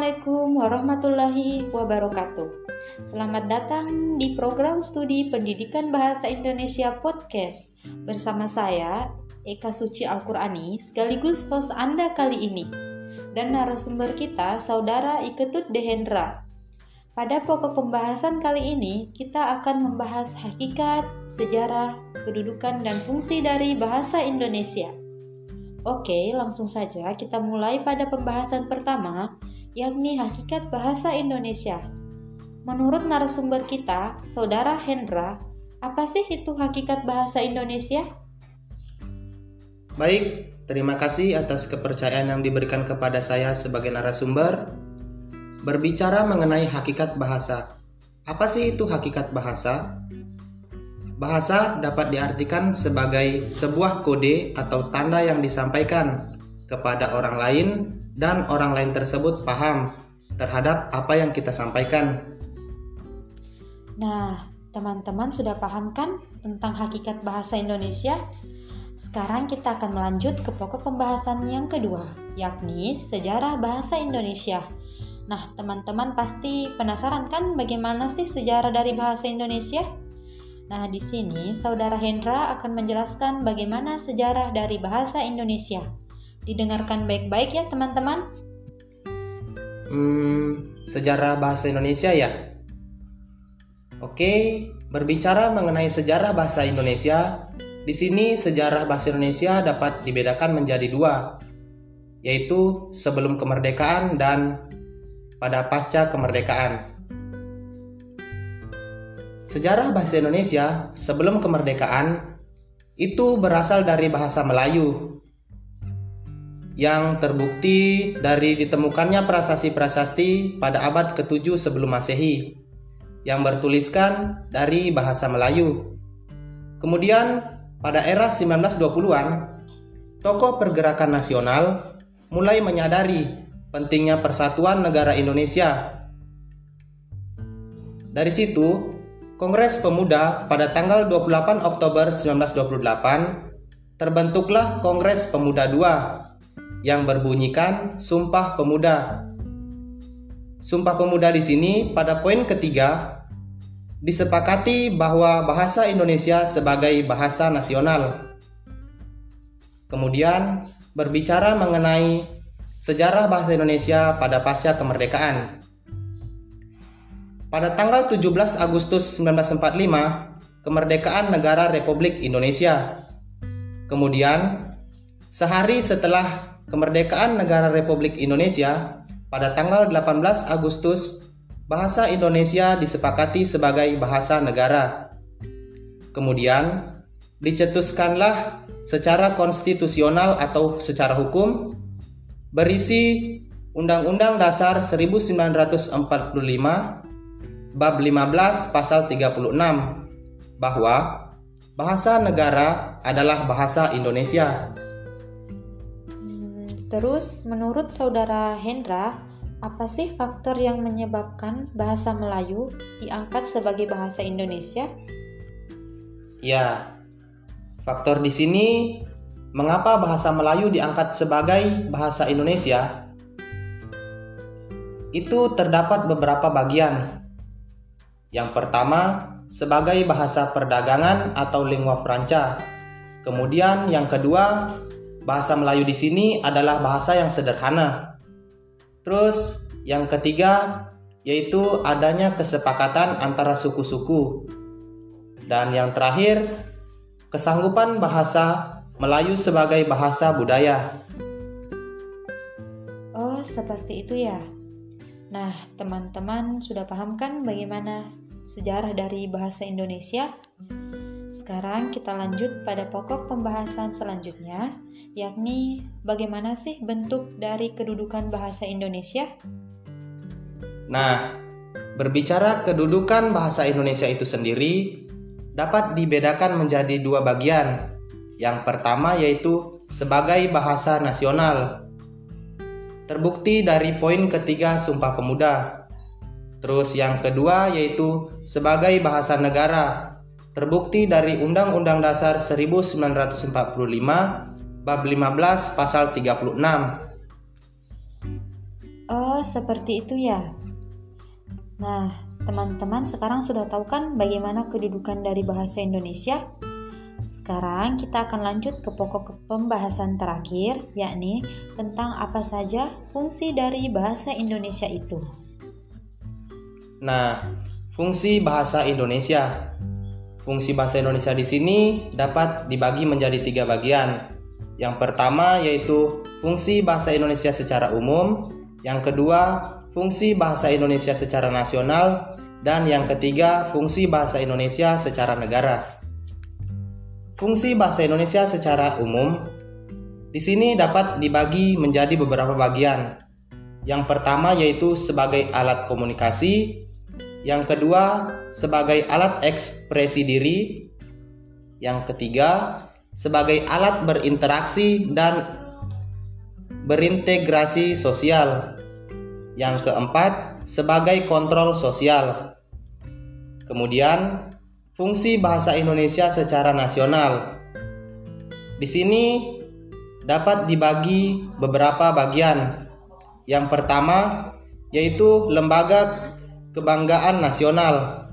Assalamualaikum warahmatullahi wabarakatuh. Selamat datang di program studi Pendidikan Bahasa Indonesia Podcast bersama saya Eka Suci Al-Qurani sekaligus host Anda kali ini. Dan narasumber kita Saudara Iketut Dehendra. Pada pokok pembahasan kali ini, kita akan membahas hakikat, sejarah, kedudukan, dan fungsi dari bahasa Indonesia. Oke, langsung saja kita mulai pada pembahasan pertama, yakni hakikat bahasa Indonesia. Menurut narasumber kita, Saudara Hendra, apa sih itu hakikat bahasa Indonesia? Baik, terima kasih atas kepercayaan yang diberikan kepada saya sebagai narasumber. Berbicara mengenai hakikat bahasa. Apa sih itu hakikat bahasa? Bahasa dapat diartikan sebagai sebuah kode atau tanda yang disampaikan kepada orang lain dan orang lain tersebut paham terhadap apa yang kita sampaikan. Nah, teman-teman sudah paham kan tentang hakikat bahasa Indonesia? Sekarang kita akan melanjut ke pokok pembahasan yang kedua, yakni sejarah bahasa Indonesia. Nah, teman-teman pasti penasaran kan bagaimana sih sejarah dari bahasa Indonesia? Nah, di sini Saudara Hendra akan menjelaskan bagaimana sejarah dari bahasa Indonesia. Didengarkan baik-baik ya, teman-teman. Hmm, sejarah bahasa Indonesia ya? Oke, berbicara mengenai sejarah bahasa Indonesia, di sini sejarah bahasa Indonesia dapat dibedakan menjadi dua, yaitu sebelum kemerdekaan dan pada pasca kemerdekaan. Sejarah bahasa Indonesia sebelum kemerdekaan itu berasal dari bahasa Melayu yang terbukti dari ditemukannya prasasti-prasasti pada abad ke-7 sebelum Masehi yang bertuliskan dari bahasa Melayu. Kemudian pada era 1920-an, tokoh pergerakan nasional mulai menyadari pentingnya persatuan negara Indonesia. Dari situ, Kongres Pemuda pada tanggal 28 Oktober 1928 terbentuklah Kongres Pemuda II yang berbunyikan Sumpah Pemuda. Sumpah Pemuda di sini pada poin ketiga disepakati bahwa bahasa Indonesia sebagai bahasa nasional. Kemudian berbicara mengenai sejarah bahasa Indonesia pada pasca kemerdekaan. Pada tanggal 17 Agustus 1945, kemerdekaan negara Republik Indonesia. Kemudian, sehari setelah kemerdekaan negara Republik Indonesia, pada tanggal 18 Agustus, bahasa Indonesia disepakati sebagai bahasa negara. Kemudian, dicetuskanlah secara konstitusional atau secara hukum berisi Undang-Undang Dasar 1945 bab 15 pasal 36 bahwa bahasa negara adalah bahasa Indonesia. Terus menurut saudara Hendra, apa sih faktor yang menyebabkan bahasa Melayu diangkat sebagai bahasa Indonesia? Ya, faktor di sini mengapa bahasa Melayu diangkat sebagai bahasa Indonesia? Itu terdapat beberapa bagian yang pertama, sebagai bahasa perdagangan atau lingua franca. Kemudian yang kedua, bahasa Melayu di sini adalah bahasa yang sederhana. Terus yang ketiga yaitu adanya kesepakatan antara suku-suku. Dan yang terakhir, kesanggupan bahasa Melayu sebagai bahasa budaya. Oh, seperti itu ya. Nah, teman-teman sudah paham kan bagaimana sejarah dari bahasa Indonesia? Sekarang kita lanjut pada pokok pembahasan selanjutnya, yakni bagaimana sih bentuk dari kedudukan bahasa Indonesia? Nah, berbicara kedudukan bahasa Indonesia itu sendiri dapat dibedakan menjadi dua bagian. Yang pertama yaitu sebagai bahasa nasional terbukti dari poin ketiga Sumpah Pemuda. Terus yang kedua yaitu sebagai bahasa negara, terbukti dari Undang-Undang Dasar 1945 bab 15 pasal 36. Oh, seperti itu ya. Nah, teman-teman sekarang sudah tahu kan bagaimana kedudukan dari bahasa Indonesia? Sekarang kita akan lanjut ke pokok pembahasan terakhir, yakni tentang apa saja fungsi dari bahasa Indonesia itu. Nah, fungsi bahasa Indonesia. Fungsi bahasa Indonesia di sini dapat dibagi menjadi tiga bagian. Yang pertama yaitu fungsi bahasa Indonesia secara umum, yang kedua, fungsi bahasa Indonesia secara nasional, dan yang ketiga, fungsi bahasa Indonesia secara negara. Fungsi bahasa Indonesia secara umum di sini dapat dibagi menjadi beberapa bagian. Yang pertama yaitu sebagai alat komunikasi, yang kedua sebagai alat ekspresi diri, yang ketiga sebagai alat berinteraksi dan berintegrasi sosial. Yang keempat, sebagai kontrol sosial. Kemudian, fungsi bahasa Indonesia secara nasional. Di sini dapat dibagi beberapa bagian. Yang pertama yaitu lembaga kebanggaan nasional.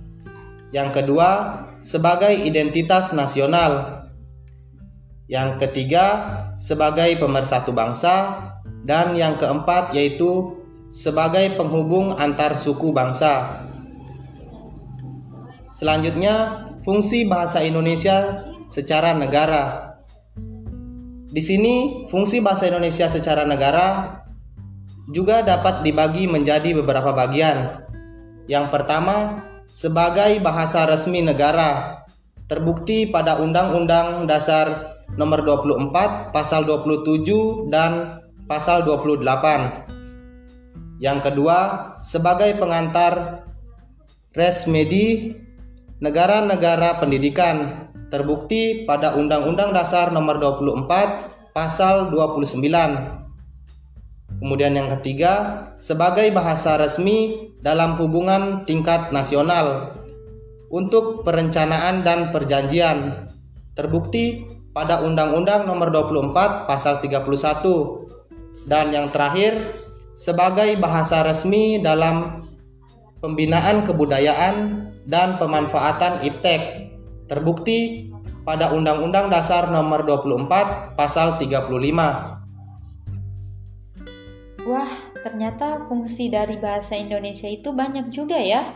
Yang kedua, sebagai identitas nasional. Yang ketiga, sebagai pemersatu bangsa dan yang keempat yaitu sebagai penghubung antar suku bangsa. Selanjutnya, fungsi bahasa Indonesia secara negara. Di sini, fungsi bahasa Indonesia secara negara juga dapat dibagi menjadi beberapa bagian. Yang pertama, sebagai bahasa resmi negara, terbukti pada Undang-Undang Dasar Nomor 24, Pasal 27 dan Pasal 28. Yang kedua, sebagai pengantar res medi negara-negara pendidikan terbukti pada Undang-Undang Dasar Nomor 24 Pasal 29. Kemudian yang ketiga, sebagai bahasa resmi dalam hubungan tingkat nasional untuk perencanaan dan perjanjian terbukti pada Undang-Undang Nomor 24 Pasal 31 dan yang terakhir, sebagai bahasa resmi dalam pembinaan kebudayaan dan pemanfaatan iptek, terbukti pada Undang-Undang Dasar Nomor 24 Pasal 35. Wah, ternyata fungsi dari bahasa Indonesia itu banyak juga ya.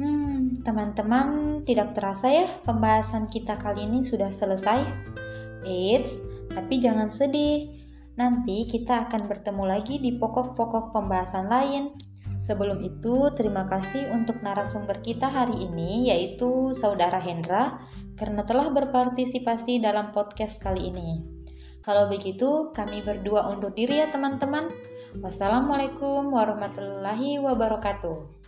Hmm, teman-teman, tidak terasa ya pembahasan kita kali ini sudah selesai. Eits, tapi jangan sedih Nanti kita akan bertemu lagi di pokok-pokok pembahasan lain. Sebelum itu, terima kasih untuk narasumber kita hari ini, yaitu Saudara Hendra, karena telah berpartisipasi dalam podcast kali ini. Kalau begitu, kami berdua undur diri ya teman-teman. Wassalamualaikum warahmatullahi wabarakatuh.